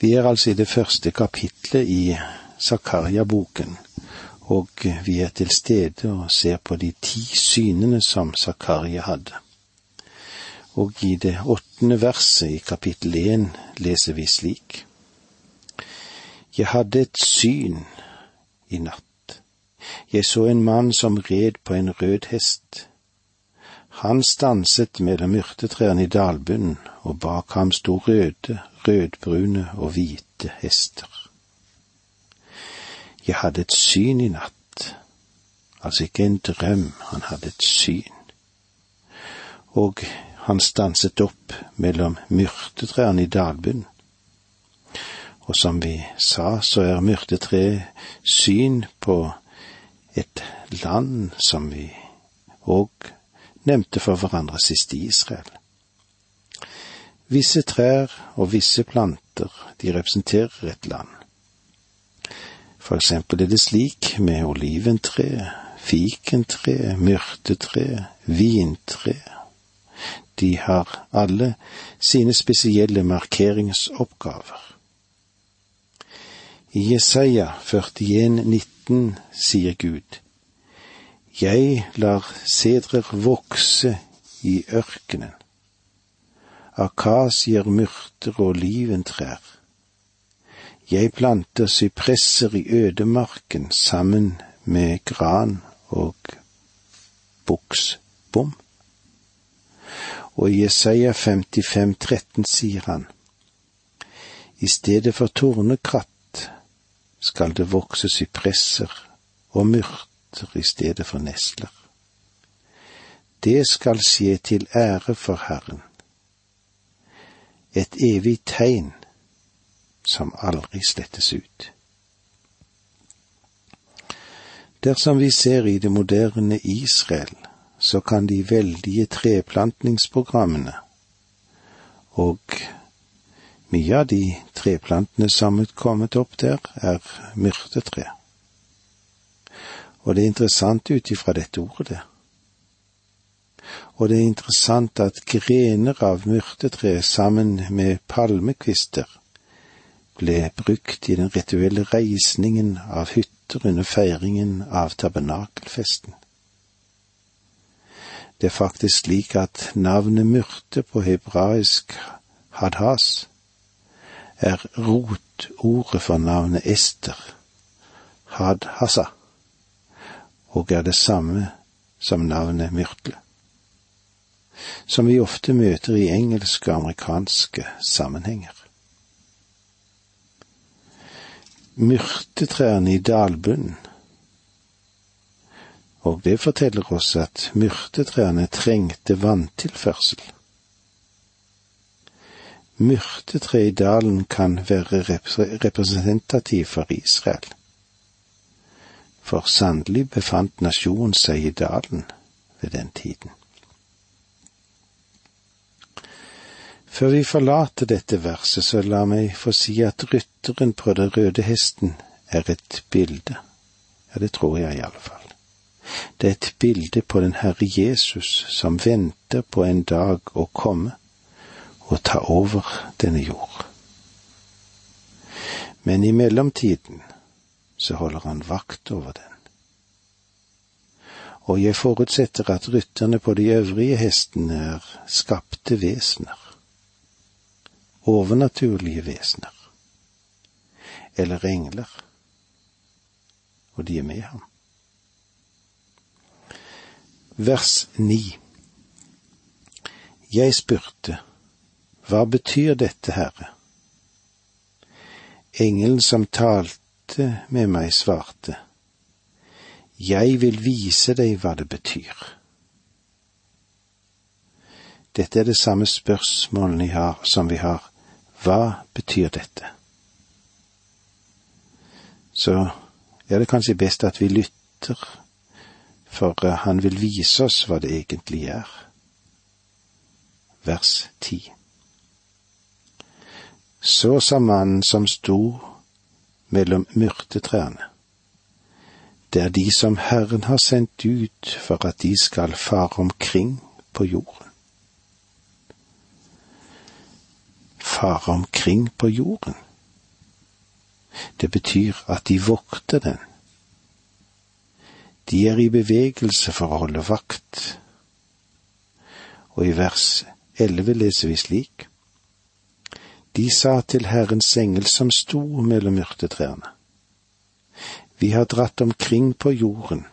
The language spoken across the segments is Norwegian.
Vi er altså i det første kapitlet i Zakaria-boken, og vi er til stede og ser på de ti synene som Zakaria hadde. Og i det åttende verset i kapittel én leser vi slik. Jeg hadde et syn i natt. Jeg så en mann som red på en rød hest. Han stanset mellom myrtetrærne i dalbunnen, og bak ham sto røde, rødbrune og hvite hester. Jeg hadde et syn i natt, altså ikke en drøm, han hadde et syn. Og han stanset opp mellom myrtetrærne i dalbunnen. Og som vi sa, så er myrtetre syn på et land som vi òg nevnte for hverandre sist i Israel. Visse trær og visse planter, de representerer et land. For eksempel er det slik med oliventreet, fikentreet, myrtetreet, vintreet. De har alle sine spesielle markeringsoppgaver. I Jesaja 41, 19 sier Gud, Jeg lar sedrer vokse i ørkenen akasier, myrter og oliventrær. Jeg planter sypresser i ødemarken sammen med gran og buksbom. Og i Jesaja 55, 13 sier han, i stedet for tornekratt skal det vokse sypresser og myrter i stedet for nesler. Det skal skje til ære for Herren et evig tegn som aldri slettes ut. Dersom vi ser i det moderne Israel, så kan de veldige treplantningsprogrammene og mye av de treplantene som er kommet opp der, er myrtetre. Og det er interessant ut ifra dette ordet der og det er interessant at grener av myrtetre sammen med palmekvister ble brukt i den rituelle reisningen av hytter under feiringen av tabernakelfesten. Det er faktisk slik at navnet myrte på hebraisk hadhas er rotordet for navnet Ester, hadhasa, og er det samme som navnet myrtle som vi ofte møter i engelske og amerikanske sammenhenger. Myrtetrærne i dalbunnen, og det forteller oss at myrtetrærne trengte vanntilførsel. Myrtetre i dalen kan være representativ for Israel, for sannelig befant nasjonen seg i dalen ved den tiden. Før vi forlater dette verset, så la meg få si at rytteren på den røde hesten er et bilde. Ja, det tror jeg i alle fall. Det er et bilde på den Herre Jesus som venter på en dag å komme og ta over denne jord. Men i mellomtiden så holder han vakt over den. Og jeg forutsetter at rytterne på de øvrige hestene er skapte vesener overnaturlige vesener, eller engler, og de er med ham. Vers ni Jeg spurte, hva betyr dette, Herre? Engelen som talte med meg, svarte, Jeg vil vise deg hva det betyr. Dette er det samme spørsmålet har, som vi har hva betyr dette? Så er det kanskje best at vi lytter, for eh, han vil vise oss hva det egentlig er. Vers ti. Så sa mannen som sto mellom myrtetrærne. Det er de som Herren har sendt ut for at de skal fare omkring på jorden. fare omkring på jorden. Det betyr at de vokter den. De er i bevegelse for å holde vakt. Og i vers elleve leser vi slik. De sa til Herrens engel som sto mellom myrtetrærne. Vi har dratt omkring på jorden,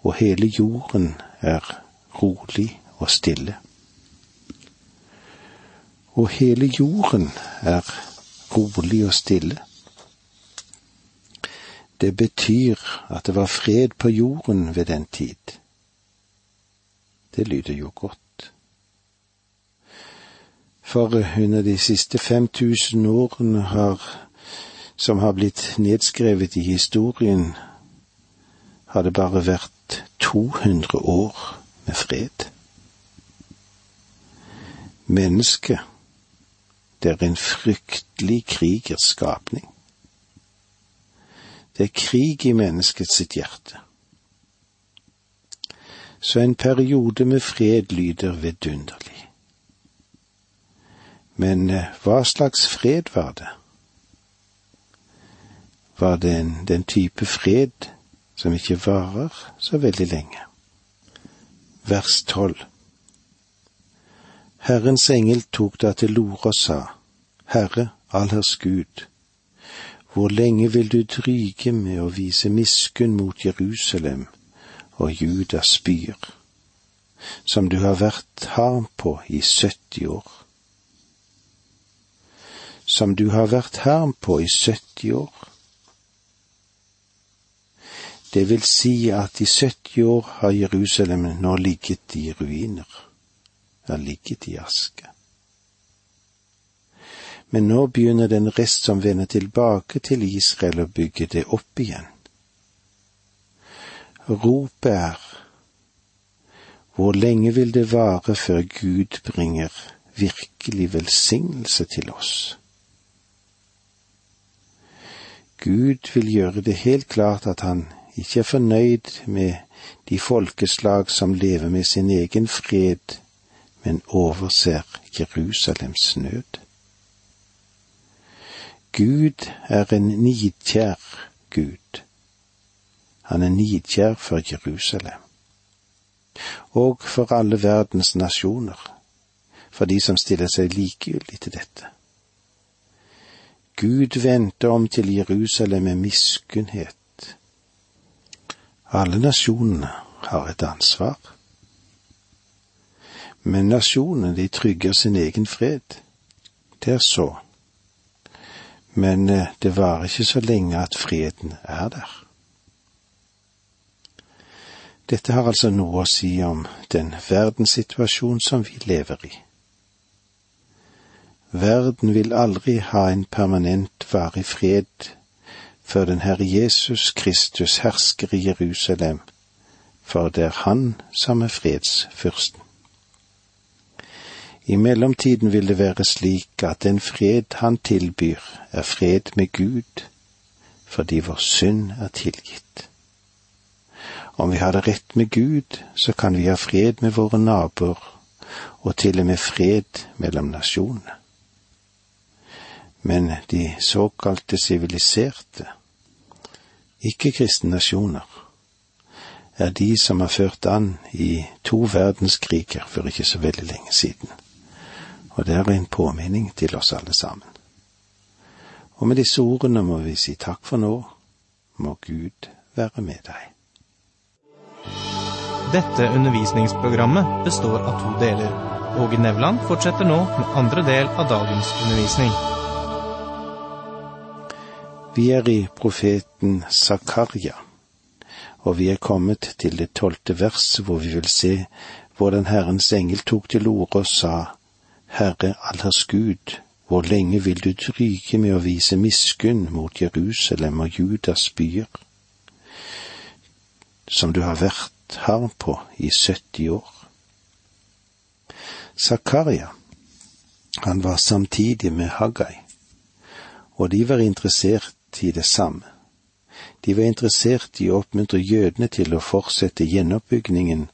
og hele jorden er rolig og stille. Og hele jorden er rolig og stille. Det betyr at det var fred på jorden ved den tid. Det lyder jo godt. For under de siste 5000 årene har, som har blitt nedskrevet i historien, har det bare vært 200 år med fred. Mennesket, det er en fryktelig krigers skapning. Det er krig i menneskets sitt hjerte. Så en periode med fred lyder vidunderlig. Men eh, hva slags fred var det? Var det en, den type fred som ikke varer så veldig lenge? Vers tolv. Herrens engel tok da til orde og sa, Herre, allherrs Gud, hvor lenge vil du dryge med å vise miskunn mot Jerusalem og Judas byer, som du har vært harm på i 70 år? Som du har vært herm på i 70 år? Det vil si at i 70 år har Jerusalem nå ligget i ruiner, har ligget i aske men nå begynner den rest som vender tilbake til Israel å bygge det opp igjen. Ropet er, hvor lenge vil det vare før Gud bringer virkelig velsignelse til oss? Gud vil gjøre det helt klart at han ikke er fornøyd med de folkeslag som lever med sin egen fred, men overser Jerusalems nød. Gud er en nidkjær Gud. Han er nidkjær for Jerusalem. Og for alle verdens nasjoner, for de som stiller seg likegyldig til dette. Gud vendte om til Jerusalem med miskunnhet. Alle nasjonene har et ansvar. Men nasjonene, de trygger sin egen fred. Det er så men eh, det varer ikke så lenge at freden er der. Dette har altså noe å si om den verdenssituasjon som vi lever i. Verden vil aldri ha en permanent varig fred før den Herre Jesus Kristus hersker i Jerusalem, for det er Han som er fredsfyrsten. I mellomtiden vil det være slik at den fred han tilbyr, er fred med Gud, fordi vår synd er tilgitt. Om vi har det rett med Gud, så kan vi ha fred med våre naboer, og til og med fred mellom nasjonene. Men de såkalte siviliserte, ikke-kristne nasjoner, er de som har ført an i to verdenskriger for ikke så veldig lenge siden og det er en påminning til oss alle sammen. Og med disse ordene må vi si takk for nå, må Gud være med deg. Dette undervisningsprogrammet består av to deler. Åge Nevland fortsetter nå med andre del av dagens undervisning. Vi er i profeten Zakaria, og vi er kommet til det tolvte vers, hvor vi vil se hvordan Herrens engel tok til orde og sa, Herre allers Gud, hvor lenge vil du dryge med å vise miskunn mot Jerusalem og Judas byer, som du har vært harm på i 70 år? Zakaria, han var samtidig med Haggai, og de var interessert i det samme. De var interessert i å oppmuntre jødene til å fortsette gjenoppbyggingen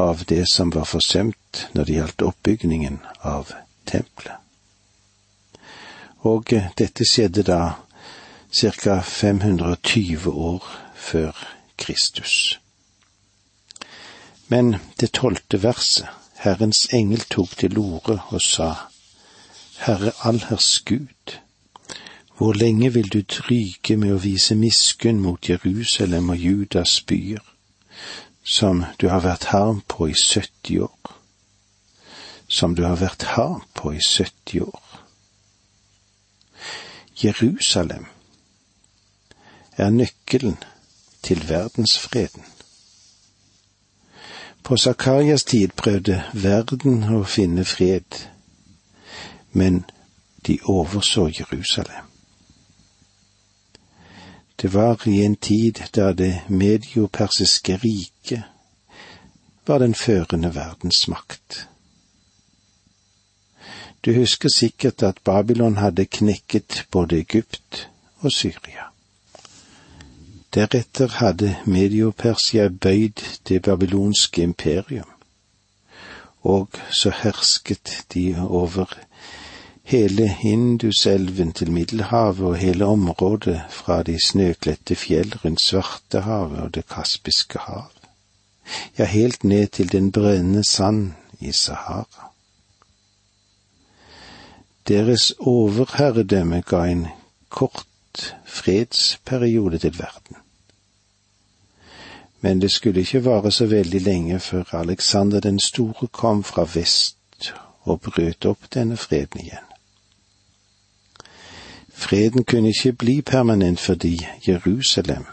av det som var forsømt når det gjaldt oppbyggingen av tempelet. Og dette skjedde da ca. 520 år før Kristus. Men det tolvte verset, Herrens engel tok til orde og sa, Herre allherrs Gud, hvor lenge vil du dryge med å vise miskunn mot Jerusalem og Judas byer, som du har vært harm på i 70 år? Som du har vært harm på i 70 år. Jerusalem er nøkkelen til verdensfreden. På Zakarias tid prøvde verden å finne fred, men de overså Jerusalem. Det var i en tid da det mediopersiske riket var den førende verdensmakt. Du husker sikkert at Babylon hadde knekket både Egypt og Syria. Deretter hadde Mediopersia bøyd det babylonske imperium, og så hersket de over hele Hinduselven til Middelhavet og hele området fra de snøkledte fjell rundt Svartehavet og Det kaspiske hav, ja, helt ned til den brennende sand i Sahara. Deres overherredømme ga en kort fredsperiode til verden. Men det skulle ikke vare så veldig lenge før Alexander den store kom fra vest og brøt opp denne freden igjen. Freden kunne ikke bli permanent fordi Jerusalem,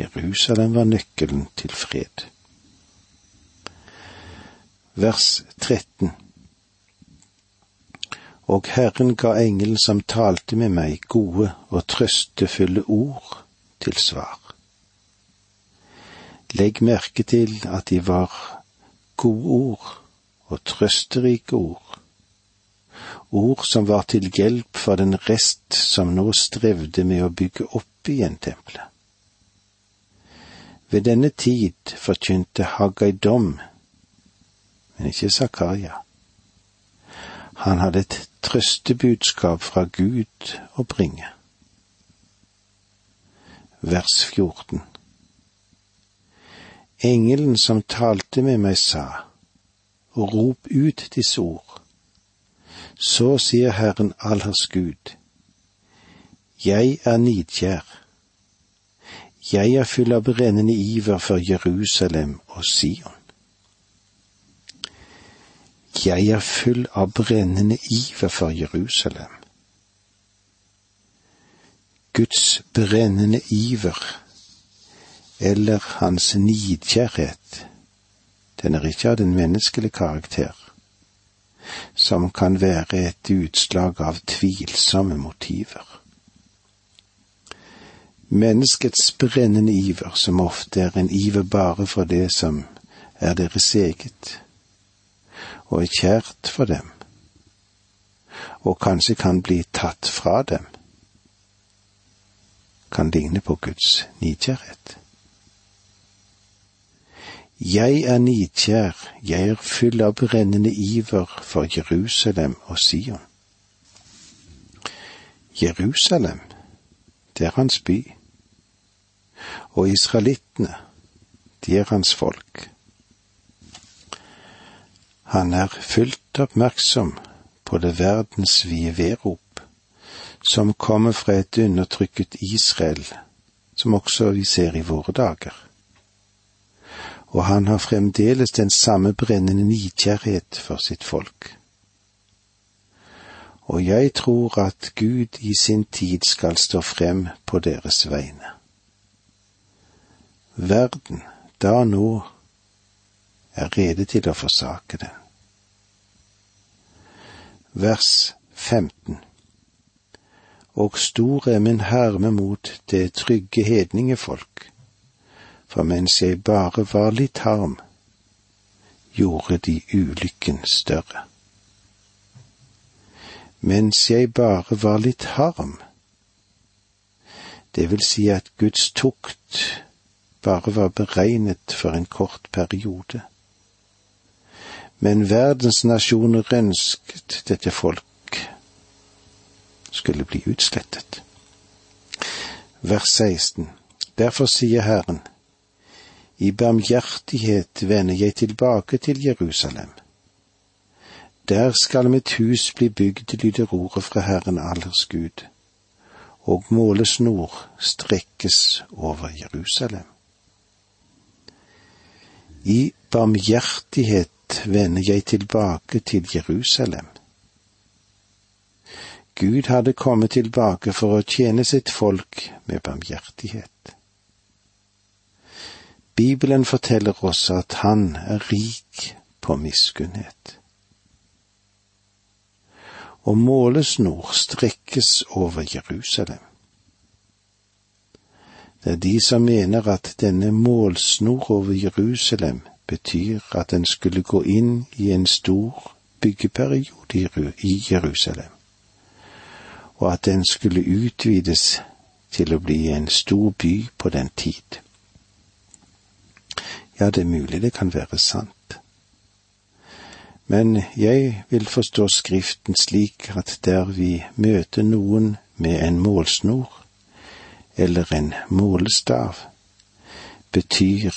Jerusalem var nøkkelen til fred. Vers 13 Og Herren ga engelen som talte med meg, gode og trøstefulle ord til svar. Legg merke til at de var gode ord og trøsterike ord ord som var til hjelp for den rest som nå strevde med å bygge opp igjen tempelet. Ved denne tid forkynte Haggai dom, men ikke Zakaria. Han hadde et trøstebudskap fra Gud å bringe. Vers 14 Engelen som talte med meg, sa, rop ut disse ord så sier Herren allers Gud, Jeg er nidkjær. Jeg er full av brennende iver for Jerusalem og Sion. Jeg er full av brennende iver for Jerusalem. Guds brennende iver, eller hans nidkjærhet, den er ikke av den menneskelige karakter som kan være et utslag av tvilsomme motiver. Menneskets brennende iver, som ofte er en iver bare for det som er deres eget, og er kjært for dem, og kanskje kan bli tatt fra dem, kan ligne på Guds nidkjærhet. Jeg er nidkjær, jeg er full av brennende iver for Jerusalem og Sion. Jerusalem, det er hans by, og israelittene, de er hans folk. Han er fullt oppmerksom på det verdensvide vedrop som kommer fra et undertrykket Israel, som også vi ser i våre dager og han har fremdeles den samme brennende nidkjærhet for sitt folk. Og jeg tror at Gud i sin tid skal stå frem på deres vegne. Verden, da nå, er rede til å forsake den. Vers 15 Og stor er min herme mot det trygge hedningefolk for mens jeg bare var litt harm, gjorde de ulykken større. Mens jeg bare var litt harm, det vil si at Guds tukt bare var beregnet for en kort periode. Men verdens nasjoner ønsket dette folk skulle bli utslettet. Vers 16. Derfor sier Herren, i barmhjertighet vender jeg tilbake til Jerusalem. Der skal mitt hus bli bygd, lyder ordet fra Herren allers Gud, og målesnor strekkes over Jerusalem. I barmhjertighet vender jeg tilbake til Jerusalem. Gud hadde kommet tilbake for å tjene sitt folk med barmhjertighet. Bibelen forteller oss at han er rik på miskunnhet. Og målesnor strekkes over Jerusalem. Det er de som mener at denne målsnor over Jerusalem betyr at den skulle gå inn i en stor byggeperiode i Jerusalem, og at den skulle utvides til å bli en stor by på den tid. Ja, det er mulig det kan være sant. Men jeg vil forstå Skriften slik at der vi møter noen med en målsnor eller en målestav, betyr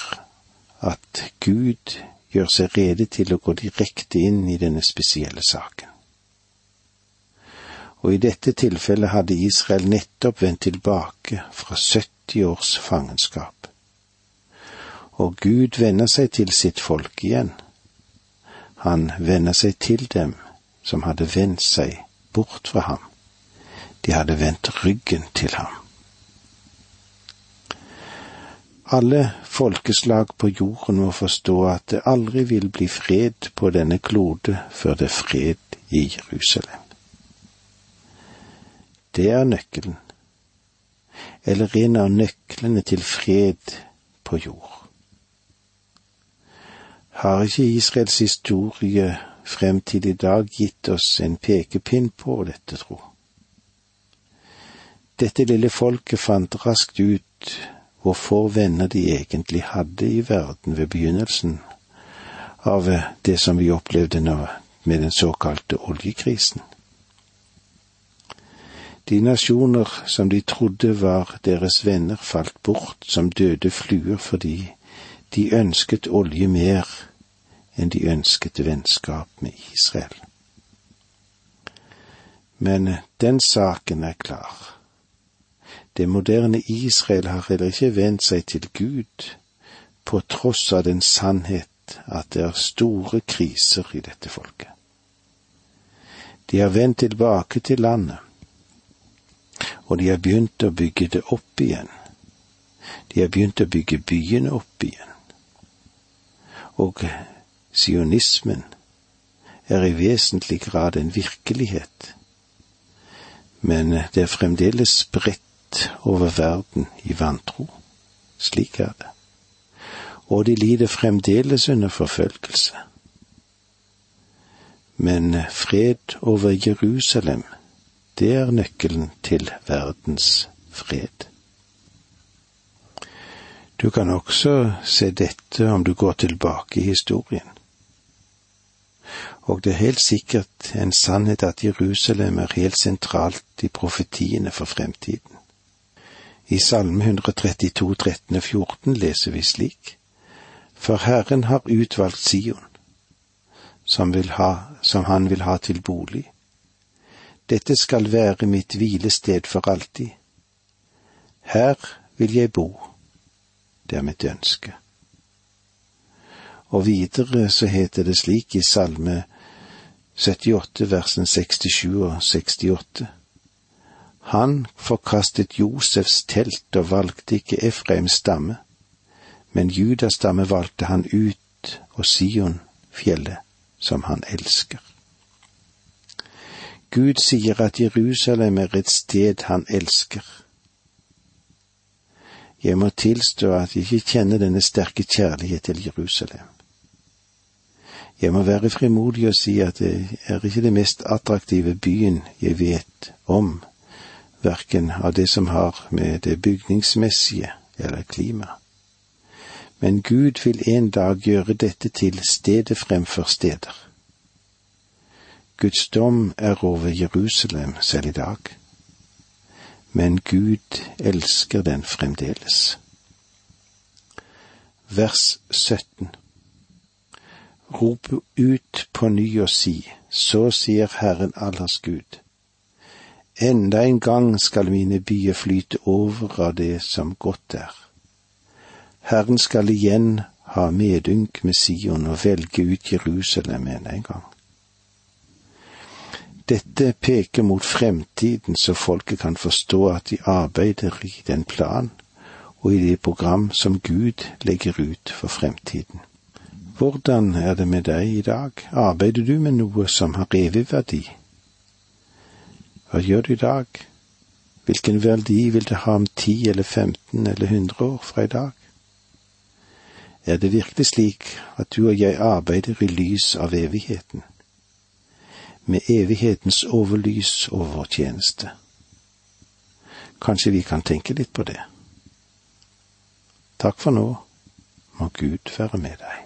at Gud gjør seg rede til å gå direkte inn i denne spesielle saken. Og i dette tilfellet hadde Israel nettopp vendt tilbake fra 70 års fangenskap og Gud vender seg til sitt folk igjen. Han vender seg til dem som hadde vendt seg bort fra ham. De hadde vendt ryggen til ham. Alle folkeslag på jorden må forstå at det aldri vil bli fred på denne klode før det er fred i Jerusalem. Det er nøkkelen, eller en av nøklene til fred på jord. Har ikke Israels historie frem til i dag gitt oss en pekepinn på dette, tro? Dette lille folket fant raskt ut hvor få venner de egentlig hadde i verden ved begynnelsen av det som vi opplevde nå med den såkalte oljekrisen. De nasjoner som de trodde var deres venner, falt bort som døde fluer fordi de ønsket olje mer enn de ønsket vennskap med Israel. Men den saken er klar. Det moderne Israel har heller ikke vendt seg til Gud, på tross av den sannhet at det er store kriser i dette folket. De har vendt tilbake til landet, og de har begynt å bygge det opp igjen. De har begynt å bygge byene opp igjen. Og sionismen er i vesentlig grad en virkelighet, men det er fremdeles spredt over verden i vantro. Slik er det. Og de lider fremdeles under forfølgelse. Men fred over Jerusalem, det er nøkkelen til verdens fred. Du kan også se dette om du går tilbake i historien. Og det er helt sikkert en sannhet at Jerusalem er helt sentralt i profetiene for fremtiden. I Salme 132, 13 og 14 leser vi slik:" For Herren har utvalgt Sion, som, ha, som han vil ha til bolig. Dette skal være mitt hvilested for alltid. Her vil jeg bo, det er mitt ønske. Og videre så heter det slik i Salme 78, versen 67 og 68. Han forkastet Josefs telt og valgte ikke Efraims stamme, men Judas stamme valgte han ut og Sion, fjellet som han elsker. Gud sier at Jerusalem er et sted han elsker. Jeg må tilstå at jeg ikke kjenner denne sterke kjærlighet til Jerusalem. Jeg må være frimodig og si at det er ikke det mest attraktive byen jeg vet om, verken av det som har med det bygningsmessige eller klima. Men Gud vil en dag gjøre dette til stedet fremfor steder. Guds dom er over Jerusalem selv i dag. Men Gud elsker den fremdeles. Vers 17 Rop ut på ny og si, så sier Herren allers Gud. Enda en gang skal mine byer flyte over av det som godt er. Herren skal igjen ha medynk med Sion og velge ut Jerusalem enda en gang. Dette peker mot fremtiden, så folket kan forstå at de arbeider i den plan og i det program som Gud legger ut for fremtiden. Hvordan er det med deg i dag? Arbeider du med noe som har evig verdi? Hva gjør du i dag? Hvilken verdi vil det ha om ti eller femten eller hundre år fra i dag? Er det virkelig slik at du og jeg arbeider i lys av evigheten? Med evighetens overlys over vår tjeneste. Kanskje vi kan tenke litt på det. Takk for nå, må Gud være med deg.